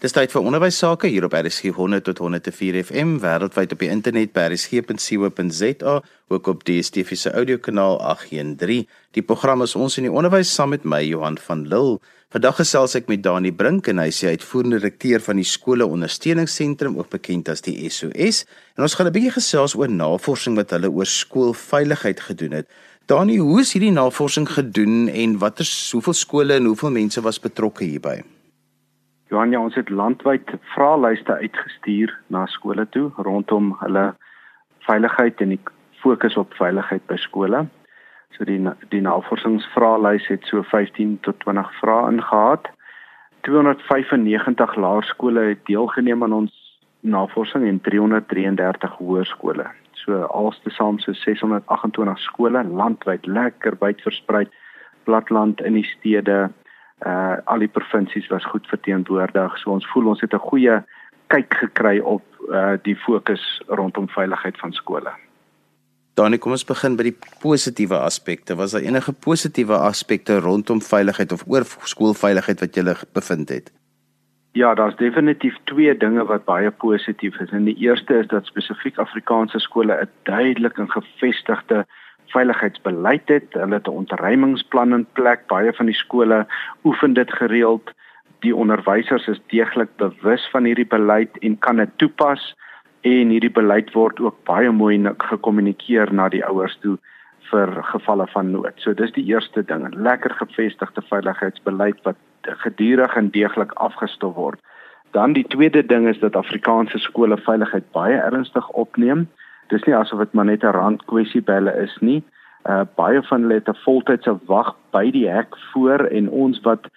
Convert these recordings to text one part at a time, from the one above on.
Dis tyd vir onderwys sake hier op RSG 100 tot 104 FM wêreldwyd op die internet by rsg.co.za ook op DStv se audiokanaal 813. Die program is ons in die onderwys saam met my Johan van Lille. Vandag gesels ek met Dani Brink en hy is die uitvoerende direkteur van die skole ondersteuningsentrum ook bekend as die SOS. En ons gaan 'n bietjie gesels oor navorsing wat hulle oor skoolveiligheid gedoen het. Dani, hoe is hierdie navorsing gedoen en watter hoeveel skole en hoeveel mense was betrokke hierby? Johan, ja, ons het landwyd vraelyste uitgestuur na skole toe rondom hulle veiligheid en die fokus op veiligheid by skole. So die die navorsingsvraelys het so 15 tot 20 vrae ingehad. 295 laerskole het deelgeneem aan ons navorsing en 333 hoërskole. So altesaam so 628 skole landwyd lekker wyd versprei platland in die stede uh al die provinsies was goed verteenwoordig. So ons voel ons het 'n goeie kyk gekry op uh die fokus rondom veiligheid van skole. Danie, kom ons begin by die positiewe aspekte. Was daar enige positiewe aspekte rondom veiligheid of oor skoolveiligheid wat jy bevind het? Ja, daar's definitief twee dinge wat baie positief is. En die eerste is dat spesifiek Afrikaanse skole 'n duidelik en gevestigde veiligheidsbeleid het. Hulle het 'n ontruimingsplan in plek. Baie van die skole oefen dit gereeld. Die onderwysers is deeglik bewus van hierdie beleid en kan dit toepas en hierdie beleid word ook baie mooi gekommunikeer na die ouers toe vir gevalle van nood. So dis die eerste ding, 'n lekker gevestigde veiligheidsbeleid wat gedurig en deeglik afgestof word. Dan die tweede ding is dat Afrikaanse skole veiligheid baie ernstig opneem dis nie asof dit maar net 'n rand kwessie by hulle is nie. Uh baie van hulle het 'n voltydse wag by die hek voor en ons wat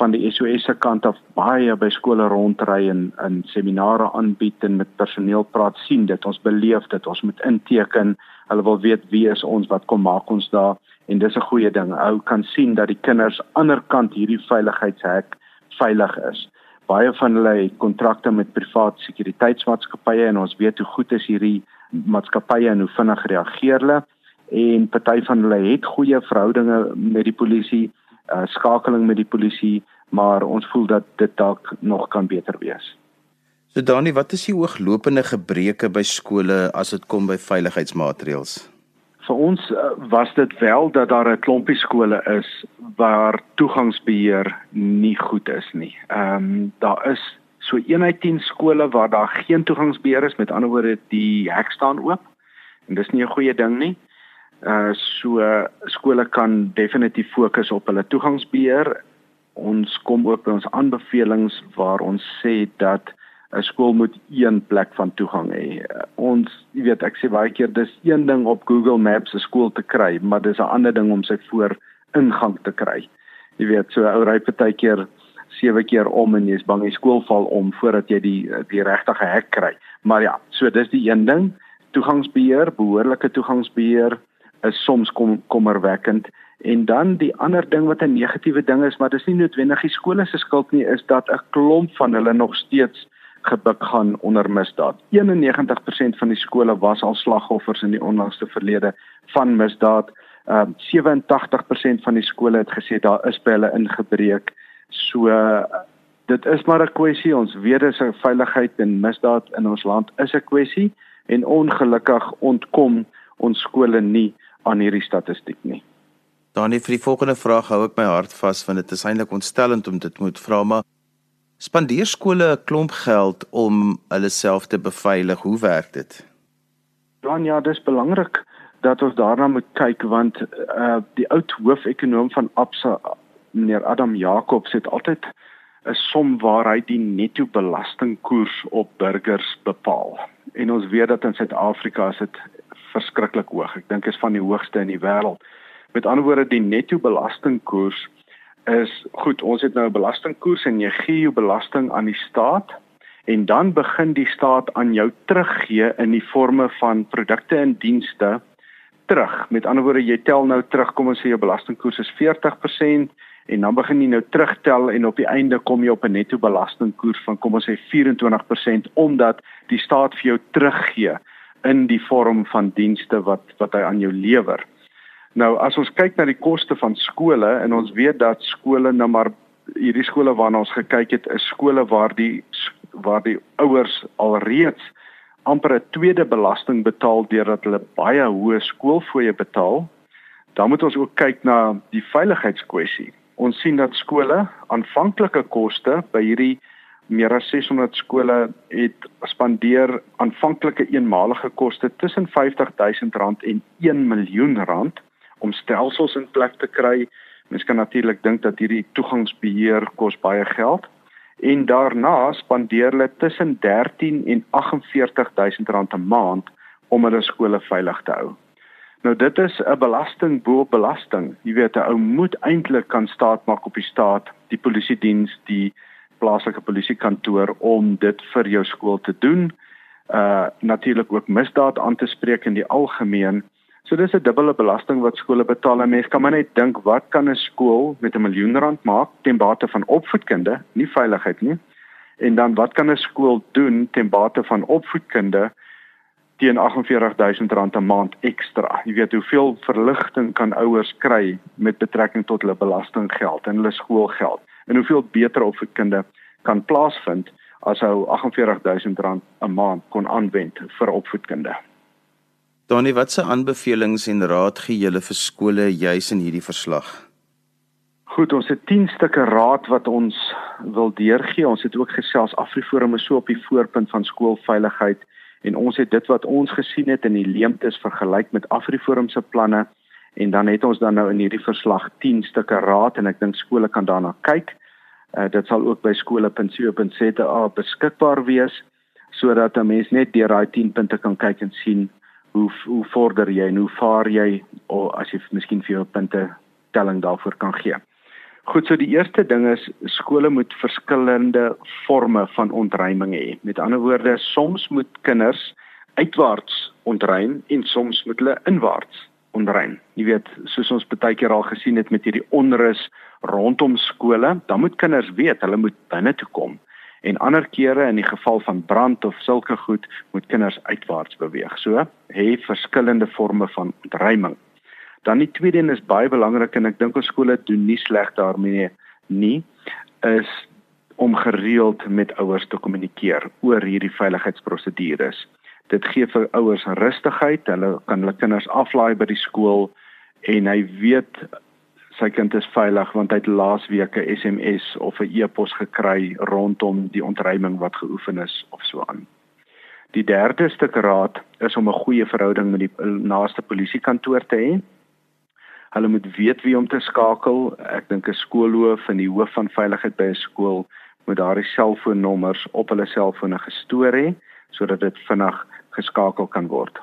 van die SOS se kant af baie by skole rondry en in seminare aanbied en met personeel praat sien dit ons beleef dit ons moet inteken. Hulle wil weet wie is ons wat kom maak ons daar? En dis 'n goeie ding. Ou kan sien dat die kinders aanderkant hierdie veiligheidshek veilig is. Baie van hulle het kontrakte met privaat sekuriteitsmaatskappye en ons weet hoe goed is hierdie maatskappye en hoe vinnig reageer hulle en party van hulle het goeie verhoudinge met die polisie, uh, skakeling met die polisie, maar ons voel dat dit dalk nog kan beter wees. So Dani, wat is die ooglopende gebreke by skole as dit kom by veiligheidsmaatreëls? Vir ons uh, was dit wel dat daar 'n klompie skole is waar toegangsbeheer nie goed is nie. Ehm um, daar is so 1 uit 10 skole waar daar geen toegangsbeheer is, met ander woorde die hek staan oop. En dis nie 'n goeie ding nie. Uh so skole kan definitief fokus op hulle toegangsbeheer. Ons kom ook by ons aanbevelings waar ons sê dat 'n skool moet een plek van toegang hê. Ons, jy weet, ek sê baie keer dis een ding op Google Maps 'n skool te kry, maar dis 'n ander ding om sy voor ingang te kry. Jy weet, so ou ry partykeer sewe keer om en jy's bang die skool val om voordat jy die die regte hek kry. Maar ja, so dis die een ding. Toegangsbeheer, behoorlike toegangsbeheer is soms kom kommerwekkend en dan die ander ding wat 'n negatiewe ding is, maar dis nie noodwendig die skole se skuld nie, is dat 'n klomp van hulle nog steeds gebuk gaan onder misdaad. 91% van die skole was al slagoffers in die onlangste verlede van misdaad. Ehm uh, 87% van die skole het gesê daar is by hulle ingebreek. So dit is maar 'n kwessie. Ons weet dis 'n veiligheid en misdaad in ons land is 'n kwessie en ongelukkig ontkom ons skole nie aan hierdie statistiek nie. Dan vir die volgende vraag hou ek my hart vas want dit is eintlik ontstellend om dit moet vra maar spandeer skole 'n klomp geld om hulle self te beveilig. Hoe werk dit? Dan ja, dis belangrik dat ons daarna moet kyk want uh die oud hoofekonoom van Absa meneer Adam Jacobs het altyd 'n som waar hy die netto belastingkoers op burgers bepaal. En ons weet dat in Suid-Afrika is dit verskriklik hoog. Ek dink is van die hoogste in die wêreld. Met ander woorde die netto belastingkoers is goed, ons het nou 'n belastingkoers en jy gee jou belasting aan die staat en dan begin die staat aan jou teruggee in die forme van produkte en dienste terug. Met ander woorde, jy tel nou terug, kom ons sê jou belastingkoers is 40% en dan begin jy nou terugtel en op die einde kom jy op 'n netto belastingkoers van kom ons sê 24% omdat die staat vir jou teruggee in die vorm van dienste wat wat hy aan jou lewer. Nou as ons kyk na die koste van skole en ons weet dat skole nou maar hierdie skole waarna ons gekyk het is skole waar die waar die ouers alreeds amper 'n tweede belasting betaal deurdat hulle baie hoë skoolfooie betaal, dan moet ons ook kyk na die veiligheidskwessie. Ons sien dat skole aanvanklike koste by hierdie meer as 600 skole het spandeer aanvanklike eenmalige koste tussen R50 000 en 1 miljoen rand om stelsels in plek te kry. Mens kan natuurlik dink dat hierdie toegangsbeheer kos baie geld en daarna spandeer hulle tussen 13 en 48 000 rand 'n maand om hulle skole veilig te hou. Nou dit is 'n belasting bo belasting. Jy weet 'n ou moet eintlik kan staat maak op die staat, die polisie diens, die plaaslike polisiekantoor om dit vir jou skool te doen. Uh natuurlik ook misdaad aan te spreek in die algemeen. So dis 'n dubbele belasting wat skole betaal. Mense kan maar net dink wat kan 'n skool met 'n miljoen rand maak ten bate van opvoedkunde, nie veiligheid nie. En dan wat kan 'n skool doen ten bate van opvoedkunde teen R48000 'n maand ekstra. Jy weet hoeveel verligting kan ouers kry met betrekking tot hulle belastinggeld en hulle skoolgeld en hoeveel beter opvoedkunde kan plaasvind as hy R48000 'n maand kon aanwend vir opvoedkunde. Donnie, watse aanbevelings en raad gee julle vir skole juis in hierdie verslag? Goed, ons het 10 stukke raad wat ons wil deurgee. Ons het ook gesels Afriforum is so op die voorpunt van skoolveiligheid en ons het dit wat ons gesien het in die leemtes vergelyk met Afriforum se planne en dan het ons dan nou in hierdie verslag 10 stukke raad en ek dink skole kan daarna kyk. Uh, dit sal ook by skole.co.za beskikbaar wees sodat 'n mens net deur daai 10 punte kan kyk en sien hoe hoe vorder jy en hoe vaar jy of as jy miskien vir jou punte telling daarvoor kan gee. Goed, so die eerste ding is skole moet verskillende forme van ontruiming hê. Met ander woorde, soms moet kinders uitwaarts ontruim en soms moet hulle inwaarts onrein. Jy weet, soos ons baie keer al gesien het met hierdie onrus rondom skole, dan moet kinders weet hulle moet binne toe kom. En ander kere in die geval van brand of sulke goed, moet kinders uitwaarts beweeg. So, hê verskillende forme van ontruiming. Dan die tweede een is baie belangrik en ek dink ons skole doen nie sleg daarmee nie, is om gereeld met ouers te kommunikeer oor hierdie veiligheidsprosedures dit gee vir ouers rustigheid. Hulle kan hulle kinders aflaai by die skool en hy weet sy kind is veilig want hy het laasweek 'n SMS of 'n e-pos gekry rondom die ontruiming wat geoefen is of so aan. Die derde stuk raad is om 'n goeie verhouding met die naaste polisiekantoor te hê. Hulle moet weet wie om te skakel. Ek dink 'n skoolhoof en die hoof van veiligheid by 'n skool moet daardie selfoonnommers op hulle selfone gestoor hê sodat dit vinnig geskakel kan word.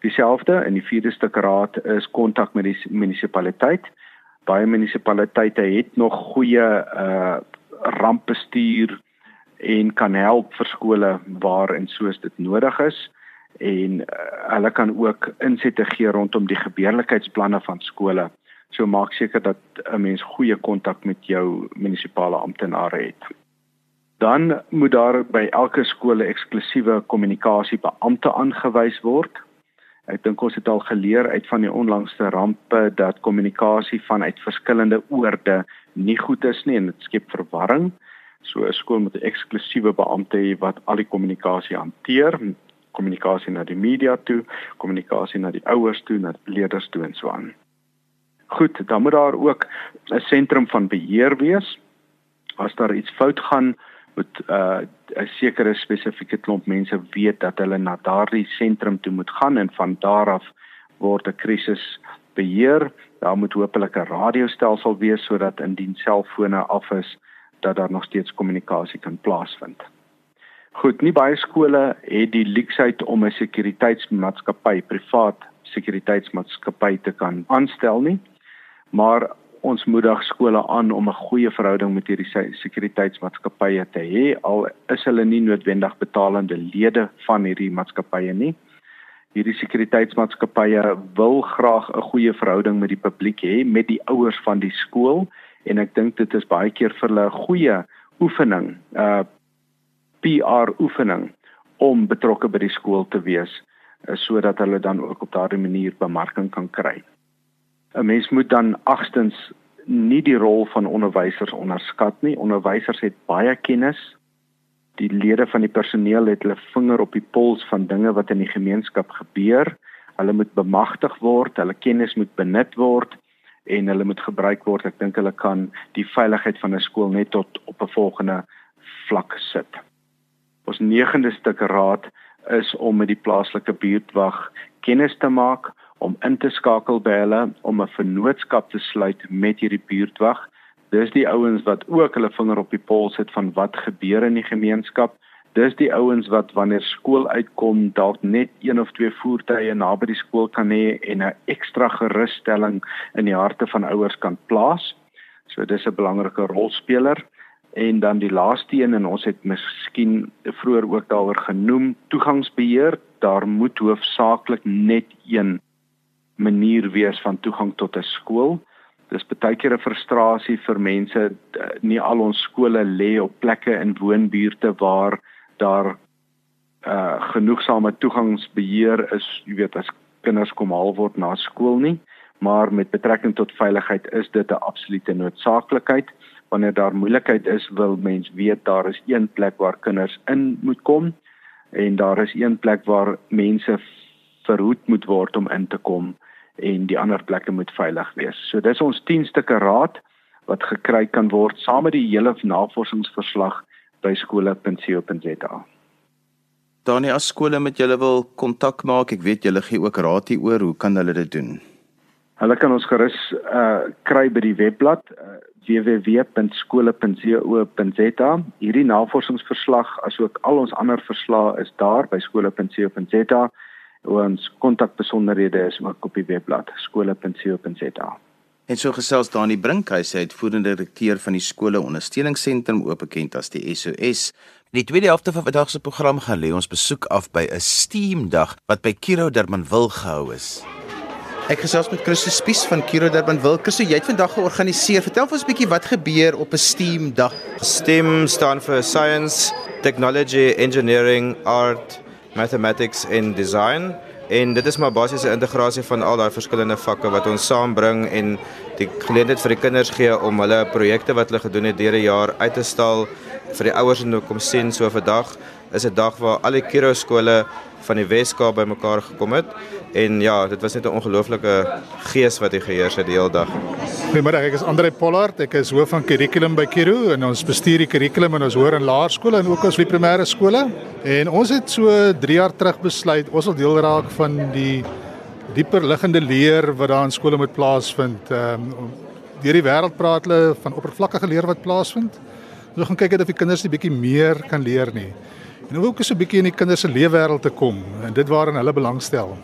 Dieselfde in die vierde stuk raad is kontak met die munisipaliteit. Baie munisipaliteite het nog goeie uh rampbestuur en kan help vir skole waar en soos dit nodig is en uh, hulle kan ook insette gee rondom die gebeurlikheidsplanne van skole. So maak seker dat 'n mens goeie kontak met jou munisipale amptenare het dan moet daar by elke skool 'n eksklusiewe kommunikasiebeampte aangewys word. Ek dink ons het al geleer uit van die onlangste rampe dat kommunikasie vanuit verskillende oorde nie goed is nie en dit skep verwarring. So 'n skool moet 'n eksklusiewe beampte hê wat al die kommunikasie hanteer, kommunikasie na die media toe, kommunikasie na die ouers toe, na die leerders toe en so aan. Goed, dan moet daar ook 'n sentrum van beheer wees. As daar iets fout gaan, moet uh 'n sekere spesifieke klomp mense weet dat hulle na daardie sentrum toe moet gaan en van daar af word 'n krisis beheer. Daar moet hopelik 'n radiostelsel wees sodat indien selfone af is dat daar nog steeds kommunikasie kan plaasvind. Goed, nie baie skole het die luksheid om 'n sekuriteitsmaatskappy, privaat sekuriteitsmaatskappy te kan aanstel nie. Maar ons moedig skole aan om 'n goeie verhouding met hierdie sekuriteitsmaatskappye te hê al is hulle nie noodwendig betalende lede van hierdie maatskappye nie. Hierdie sekuriteitsmaatskappye wil graag 'n goeie verhouding met die publiek hê, met die ouers van die skool en ek dink dit is baie keer vir hulle 'n goeie oefening, uh, PR oefening om betrokke by die skool te wees uh, sodat hulle dan ook op daardie manier bemarking kan kry. 'n mens moet dan agstens nie die rol van onderwysers onderskat nie. Onderwysers het baie kennis die lede van die personeel het hulle vinger op die pols van dinge wat in die gemeenskap gebeur. Hulle moet bemagtig word, hulle kennis moet benut word en hulle moet gebruik word. Ek dink hulle kan die veiligheid van 'n skool net tot op 'n volgende vlak sit. Ons negende stuk raad is om met die plaaslike buurtwag kennis te maak, om in te skakel by hulle, om 'n vennootskap te sluit met hierdie buurtwag Dis die ouens wat ook hulle vinger op die pols het van wat gebeur in die gemeenskap. Dis die ouens wat wanneer skool uitkom dalk net een of twee voertuie naby die skool kan hê en 'n ekstra gerusstelling in die harte van ouers kan plaas. So dis 'n belangrike rolspeler. En dan die laaste een en ons het miskien vroeër ook daaroor genoem, toegangsbeheer. Daar moet hoofsaaklik net een manier wees van toegang tot 'n skool dis baie keer 'n frustrasie vir mense nie al ons skole lê op plekke in woonbuurte waar daar uh genoegsame toegangsbeheer is jy weet as kinders kom haal word na skool nie maar met betrekking tot veiligheid is dit 'n absolute noodsaaklikheid wanneer daar moeilikheid is wil mens weet daar is een plek waar kinders in moet kom en daar is een plek waar mense verhoed moet word om in te kom en die ander plekke moet veilig wees. So dis ons 10 stukke raad wat gekry kan word saam met die hele navorsingsverslag by skole.co.za. Danie, as skole met julle wil kontak maak, ek weet julle gee ook raad hieroor, hoe kan hulle dit doen? Hulle kan ons gerus uh kry by die webblad uh, www.skole.co.za. Hierdie navorsingsverslag asook al ons ander verslae is daar by skole.co.za ons kontakbesonderhede is ook op die webblad skole.co.za. En so gesels Dani Brinkhuis, hy uitvoerende direkteur van die skole ondersteuningsentrum oop bekend as die SOS. In die tweede helfte van vandag se program gaan lê ons besoek af by 'n STEAM dag wat by Kiro Durbanville gehou is. Ek gesels met Christo Spies van Kiro Durbanville. Christo, jy het vandag georganiseer. Vertel vir ons 'n bietjie wat gebeur op 'n STEAM dag. STEAM staan vir Science, Technology, Engineering, Art mathematics en design en dit is maar basies 'n integrasie van al daai verskillende vakke wat ons saambring en die geleentheid vir die kinders gee om hulle projekte wat hulle gedoen het deur die jaar uit te stal vir die ouers om te kom sien so vir dag is 'n dag waar al die Kiro skole van die Weskaap bymekaar gekom het en ja, dit was net 'n ongelooflike gees wat hier geheers het die hele dag. Goeiemiddag, ek is Andre Pollard. Ek is hoof van kurrikulum by Kiro en ons bestuur die kurrikulum in ons hoër en laerskole en ook ons primêre skole. En ons het so 3 jaar terug besluit ons wil deel raak van die dieper liggende leer wat daar in skole moet plaasvind. Ehm um, deur die wêreld praat hulle van oppervlakkige leer wat plaasvind. Ons gaan kyk of die kinders 'n bietjie meer kan leer nie. En ook so 'n bietjie in die kinders se leefwêreld te kom en dit waarin hulle belangstel.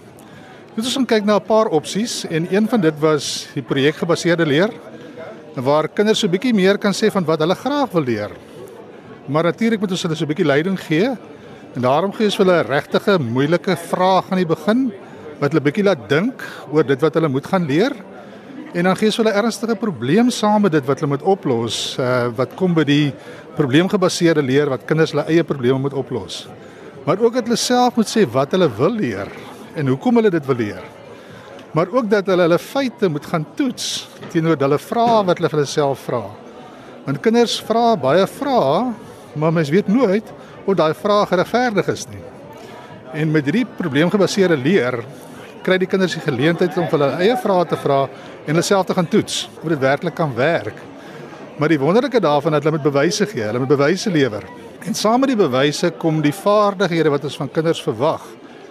Dit is om kyk na 'n paar opsies en een van dit was die projekgebaseerde leer waar kinders so 'n bietjie meer kan sê van wat hulle graag wil leer. Maar natuurlik moet ons hulle so 'n bietjie leiding gee en daarom gee ons hulle regtige moeilike vrae aan die begin wat hulle bietjie laat dink oor dit wat hulle moet gaan leer. En dan gee ons hulle ernstige probleem saam met dit wat hulle moet oplos, uh, wat kom by die probleemgebaseerde leer wat kinders hulle eie probleme moet oplos. Maar ook dat hulle self moet sê wat hulle wil leer en hoekom hulle dit wil leer. Maar ook dat hulle hulle feite moet gaan toets teenoor hulle vrae wat hulle vir hulle self vra. Want kinders vra baie vrae, maar mens weet nooit of daai vrae geregverdig is nie. En met hierdie probleemgebaseerde leer kry die kinders die geleentheid om hulle eie vrae te vra en hulle self te gaan toets of dit werklik kan werk. Maar die wonderlike daarvan is dat hulle met bewyse gee, hulle met bewyse lewer. En saam met die bewyse kom die vaardighede wat ons van kinders verwag,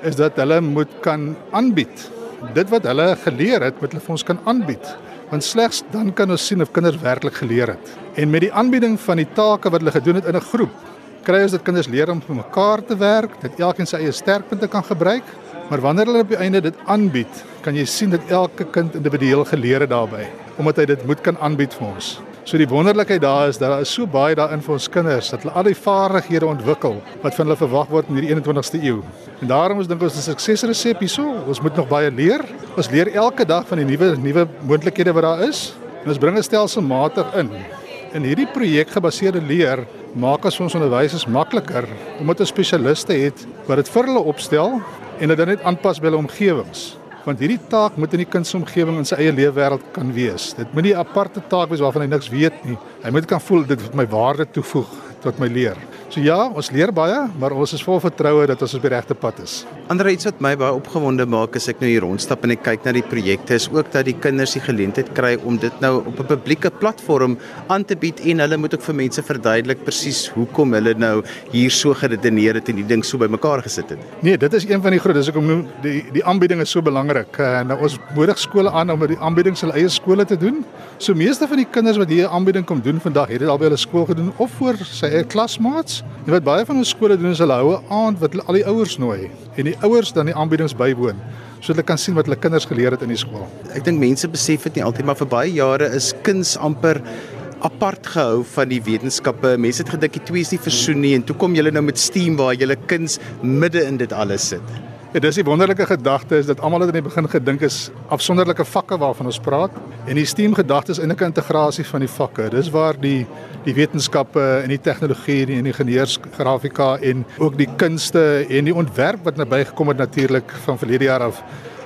is dat hulle moet kan aanbied. Dit wat hulle geleer het, moet hulle vir ons kan aanbied. Want slegs dan kan ons sien of kinders werklik geleer het. En met die aanbieding van die take wat hulle gedoen het in 'n groep, kry ons dat kinders leer om vir mekaar te werk, dat elkeen sy eie sterkpunte kan gebruik. Maar wanneer hulle op die einde dit aanbied, kan jy sien dat elke kind individueel geleer het daarbey, omdat hy dit moet kan aanbied vir ons. So die wonderlikheid daar is dat daar is so baie daarin vir ons kinders dat hulle al die vaardighede ontwikkel wat van hulle verwag word in hierdie 21ste eeu. En daarom is dink ons 'n suksesresep hierso. Ons moet nog baie leer. Ons leer elke dag van die nuwe nuwe moontlikhede wat daar is en ons bring 'n stelselmatig in. In hierdie projekgebaseerde leer maak ons ons onderwysers makliker omdat ons spesialiste het wat dit vir hulle opstel en dit dan net aanpas by hulle omgewings want hierdie taak moet in die kind se omgewing in sy eie leefwêreld kan wees. Dit moet nie 'n aparte taak wees waarvan hy niks weet nie. Hy moet kan voel dit het my waarde toevoeg tot my leer. So ja, ons leer baie, maar ons is vol vertroue dat ons op die regte pad is. Ander iets wat my baie opgewonde maak as ek nou hier rondstap en ek kyk na die projekte is ook dat die kinders die geleentheid kry om dit nou op 'n publieke platform aan te bied en hulle moet ook vir mense verduidelik presies hoekom hulle nou hier so geredeneer het en die ding so bymekaar gesit het. Nee, dit is een van die groot, dis hoekom nou die die aanbieding is so belangrik. Uh, nou ons moedig skole aan om die aanbieding hulle eie skole te doen. So meeste van die kinders wat hier 'n aanbieding kom doen vandag, het dit al by hulle skool gedoen of voor sy eie klasmaats. En wat baie van ons skole doen is hulle hou 'n aand wat hulle al die ouers nooi en die ouers dan die aanbiedings bywoon sodat hulle kan sien wat hulle kinders geleer het in die skool. Ek dink mense besef dit nie altyd maar vir baie jare is kuns amper apart gehou van die wetenskappe. Mense het gedink die twee is nie versoen nie en toe kom julle nou met STEAM waar julle kuns midde in dit alles sit. Ja, dis die wonderlike gedagte is dat almal het in die begin gedink is afsonderlike vakke waarvan ons praat en die STEAM gedagte is eintlik 'n integrasie van die vakke. Dis waar die die wetenskappe en die tegnologie en die ingenieursgrafika en ook die kunste en die ontwerp wat naby gekom het natuurlik van verlede jaar af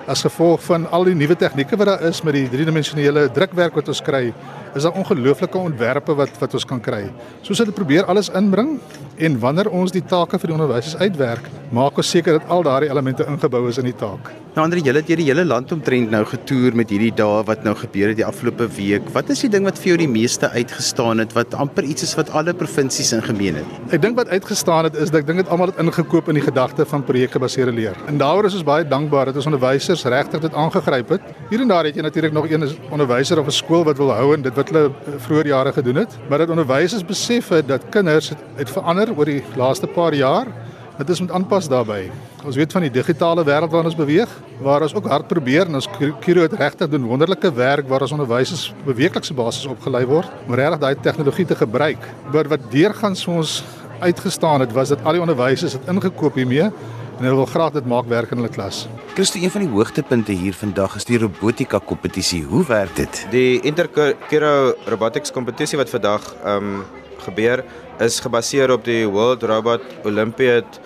as gevolg van al die nuwe tegnieke wat daar is met die driedimensionele drukwerk wat ons kry is daar ongelooflike ontwerpe wat wat ons kan kry. Soos hulle probeer alles inbring en wanneer ons die take vir die onderwysers uitwerk, maak ons seker dat al daardie elemente ingebou is in die taak. Nou Andre, julle het hierdie hele land omtrent nou getoer met hierdie dae wat nou gebeur het die afgelope week. Wat is die ding wat vir jou die meeste uitgestaan het wat amper iets is wat alle provinsies in gemeen het? Ek dink wat uitgestaan het is dat ek dink dit almal het ingekoop in die gedagte van projekgebaseerde leer. En daaroor is ons baie dankbaar dat ons onderwysers regtig dit aangegryp het. Hier en daar het jy natuurlik nog een onderwyser of 'n skool wat wil hou en dit wat hulle vroeër jare gedoen het, maar dat onderwysers besef het dat kinders het, het verander oor die laaste paar jaar. Dit is moet aanpas daarbey. Ons weet van die digitale wêreld waarin ons beweeg, waar ons ook hard probeer en ons Kiro het regtig doen wonderlike werk waar ons onderwysers op weeklikse basis opgelei word om regtig daai tegnologie te gebruik. Maar wat deurgangs vir ons uitgestaan het was dat al die onderwysers het ingekoop hiermee en hulle wil graag dit maak werk in hulle klas. Christo, een van die hoogtepunte hier vandag is die robotika kompetisie. Hoe werk dit? Die Interkiro Robotics kompetisie wat vandag ehm um, gebeur is gebaseer op die World Robot Olympiad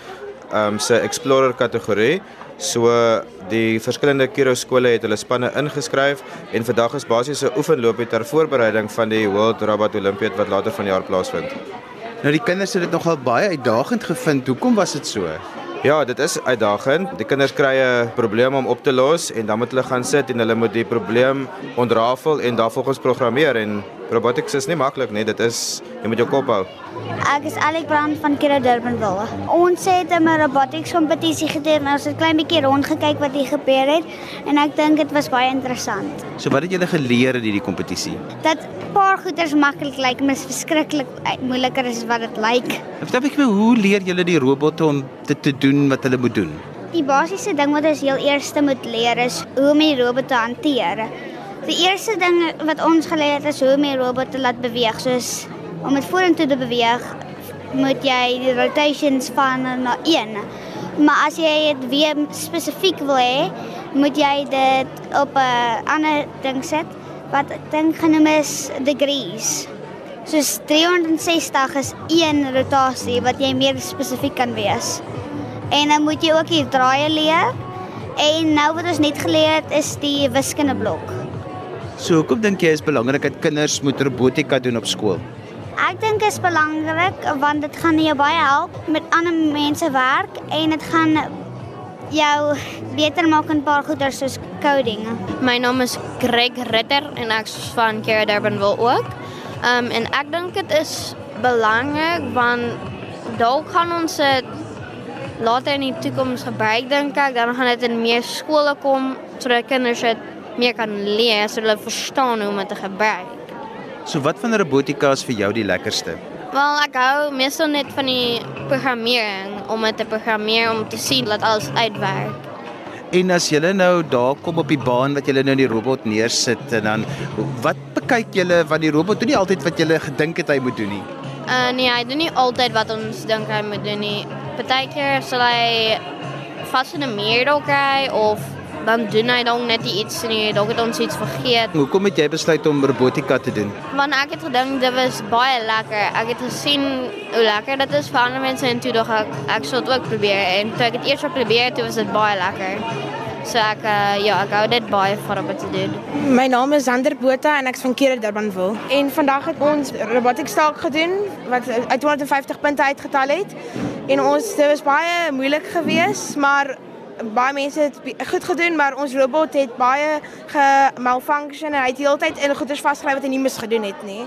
ehm um, se Explorer kategorie. So die verskillende Kiro skole het hulle spanne ingeskryf en vandag is basies 'n oefenloopie ter voorbereiding van die World Robot Olympiad wat later vanjaar plaasvind. Nou die kinders het dit nogal baie uitdagend gevind. Hoekom was dit so? Ja, dit is uitdagend. Die kinders kry 'n probleem om op te los en dan moet hulle gaan sit en hulle moet die probleem ontrafel en daarvolgens programmeer en robotics is nie maklik nie. Dit is jy moet jou kop hou. Ek is Alec Brand van Kira Durbanville. Ons het 'n robotics kompetisie gedoen. Ons het klein bietjie rondgekyk wat hier gebeur het en ek dink dit was baie interessant. So wat het julle geleer in hierdie kompetisie? Dat paar goeders maklik lyk, maar is verskriklik moeiliker as wat dit lyk. Vertel ek my hoe leer julle die robotte om dit te doen wat hulle moet doen? Die basiese ding wat ons heel eerste moet leer is hoe om die robot te hanteer. Die eerste ding wat ons geleer het is hoe om die robot te laat beweeg, soos om dit vorentoe te beweeg, moet jy die rotations van na 1. Maar as jy dit weer spesifiek wil hê, moet jy dit op 'n ander ding sit wat ek dink genoem is degrees. Soos 360 is een rotasie wat jy meer spesifiek kan wees. En dan moet jy ook die draaie leer. En nou wat ons net geleer het is die wiskunde blok. So hoekom dink jy is belangrik dat kinders moet robotika doen op skool? Ek dink dit is belangrik want dit gaan jou baie help met ander mense werk en dit gaan jou beter maak in 'n paar goeie soos coding. My naam is Greg Ritter en ek is van Care Durbanville ook. Um en ek dink dit is belangrik want dalk gaan ons dit later in die toekoms gebruik dink ek dan gaan dit in meer skole kom sodat kinders dit meer kan leer sodat hulle verstaan hoe om dit te gebruik. So wat van robotika is vir jou die lekkerste? Wel, ek hou meestal net van die programmering om dit te programmeer om te sien dat alles uitwerk. En as jy nou daar kom op die baan wat jy nou die robot neersit en dan wat bekyk jy van die robot doen nie altyd wat jy gedink het hy moet doen nie. Uh nee, hy doen nie altyd wat ons dink hy moet doen nie. Partykeer sal hy vas in 'n muur dalk kry of dan doen hy dalk net iets nie, dalk het ons iets vergeet. Hoekom het jy besluit om robotika te doen? Want ek het gedink dit was baie lekker. Ek het gesien hoe lekker dit is vir ander mense en toe dog ek ek sou dit ook probeer en toe ek dit eers probeer het, toe was dit baie lekker. So ek uh, ja, ek hou dit baie van om te doen. My naam is Zander Botha en ek's van Kere Durbanville. En vandag het ons robotics taak gedoen wat uit 250 punte uitgetal het. En ons dit was baie moeilik geweest, maar baie mense het goed gedoen, maar ons robot het baie gemalfunction en hy het heeltyd in goeders vasgeskryf wat hy nie mis gedoen het nie.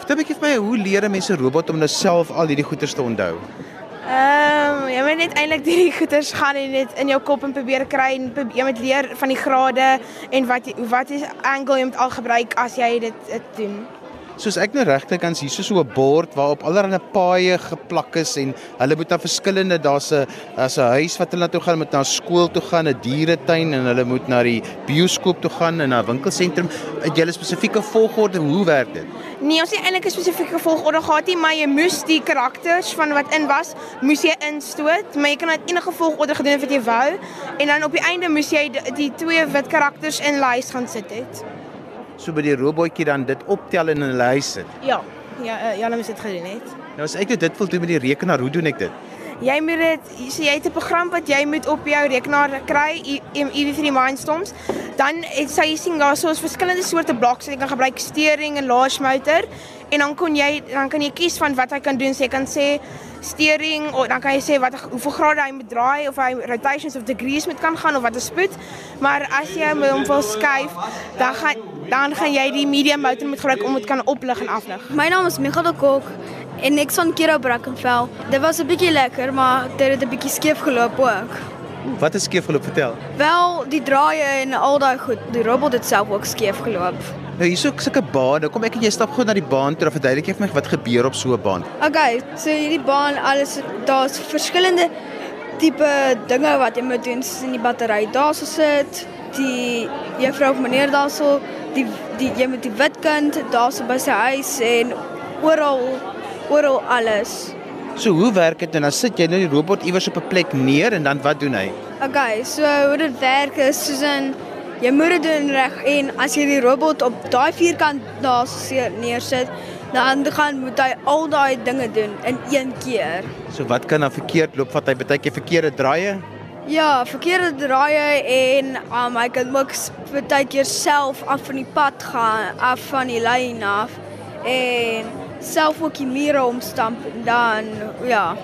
Vertel 'n bietjie vir my hoe leer 'n mens 'n robot om nou self al hierdie goeders te onthou? Ehm um, jy moet net eintlik hierdie goeders gaan en net in jou kop en probeer kry en jy moet leer van die grade en wat jy, wat is angle jy moet al gebruik as jy dit, dit doen soos ek nou regte kan sien, so so 'n bord waarop allerlei paaie geplak is en hulle moet na verskillende daar's 'n daar's 'n huis wat hulle na toe gaan, moet na skool toe gaan, 'n dieretuin en hulle moet na die bioskoop toe gaan en na winkelsentrum. Het jy 'n spesifieke volgorde hoe werk dit? Nee, ons het eintlik 'n spesifieke volgorde gehad nie, maar jy moes die karakters van wat in was, moes jy instoot, maar jy kan dit enige volgorde gedoen wat jy wou en dan op die einde moes jy die, die twee wit karakters in lys gaan sit het so by die robotjie dan dit optel in hulle huis sit. Ja. Ja, eh, ja, hulle moet dit gedoen het. Nou as ek nou dit wil doen met die rekenaar, hoe doen ek dit? Jy moet dit so jy het 'n program wat jy moet op jou rekenaar kry, EV3 Mindstorms. Dan het jy sien daar so 'n verskillende soorte blokke wat jy kan gebruik, steering en launch motor en dan kon jy dan kan jy kies van wat hy kan doen. So jy kan sê steering of dan kan jy sê wat hoeveel grade hy moet draai of hy rotations of degrees moet kan gaan of wat 'n spoed. Maar as jy hom wil skuif, dan gaan dan gaan jy die medium motor moet gebruik om dit kan oplig en aflig. My naam is Michael de Kok en ek son Kira Brackenfell. Dit was 'n bietjie lekker, maar dit het 'n bietjie skeef geloop ook. Wat is skeef geloop? Vertel. Wel, die draaie en al daai goed, die robot het self ook skeef geloop. Nou hierso sulke bane. Kom ek en jy stap gou na die baan toe, verduidelik jy vir my wat gebeur op so 'n baan. Okay, so hierdie baan alles daar's verskillende tipe dinge wat jy moet doen, soos in die battery daarso sit, die juffrou of meneer daarso, die die jy moet die wit kind daarso by sy huis en oral oral alles. So hoe werk dit en dan sit jy nou die robot iewers op 'n plek neer en dan wat doen hy? Okay, so hoe dit werk is soos in jy moet dit doen reg en as jy die robot op daai vierkant daar neersit, dan gaan moet hy al daai dinge doen in een keer. So wat kan dan verkeerd loop? Vat hy baie keer verkeerde draaie? Ja, verkeerde draaie en um, hy kan ook baie keer self af van die pad gaan, af van die lyn af en self ook die mure omstamp dan ja.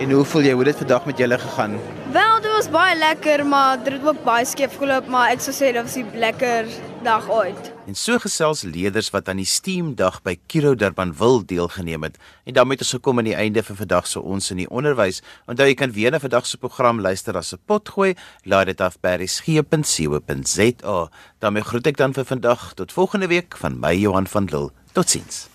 En hoe voel jy hoe dit vandag met julle gegaan? Wel, dit was baie lekker, maar dit het ook baie skeef geloop, maar ek sou sê dit was 'n lekker dag ooit. En so gesels leerders wat aan die STEAM dag by Kiro Durbanville deelgeneem het. En daarmee het ons gekom aan die einde van vandag se ons in die onderwys. Onthou jy kan weer na vandag se program luister as 'n potgooi. Laai dit af by resgep.co.za. daarmee groet ek dan vir vandag tot volgende week van my Johan van Lille. Totsiens.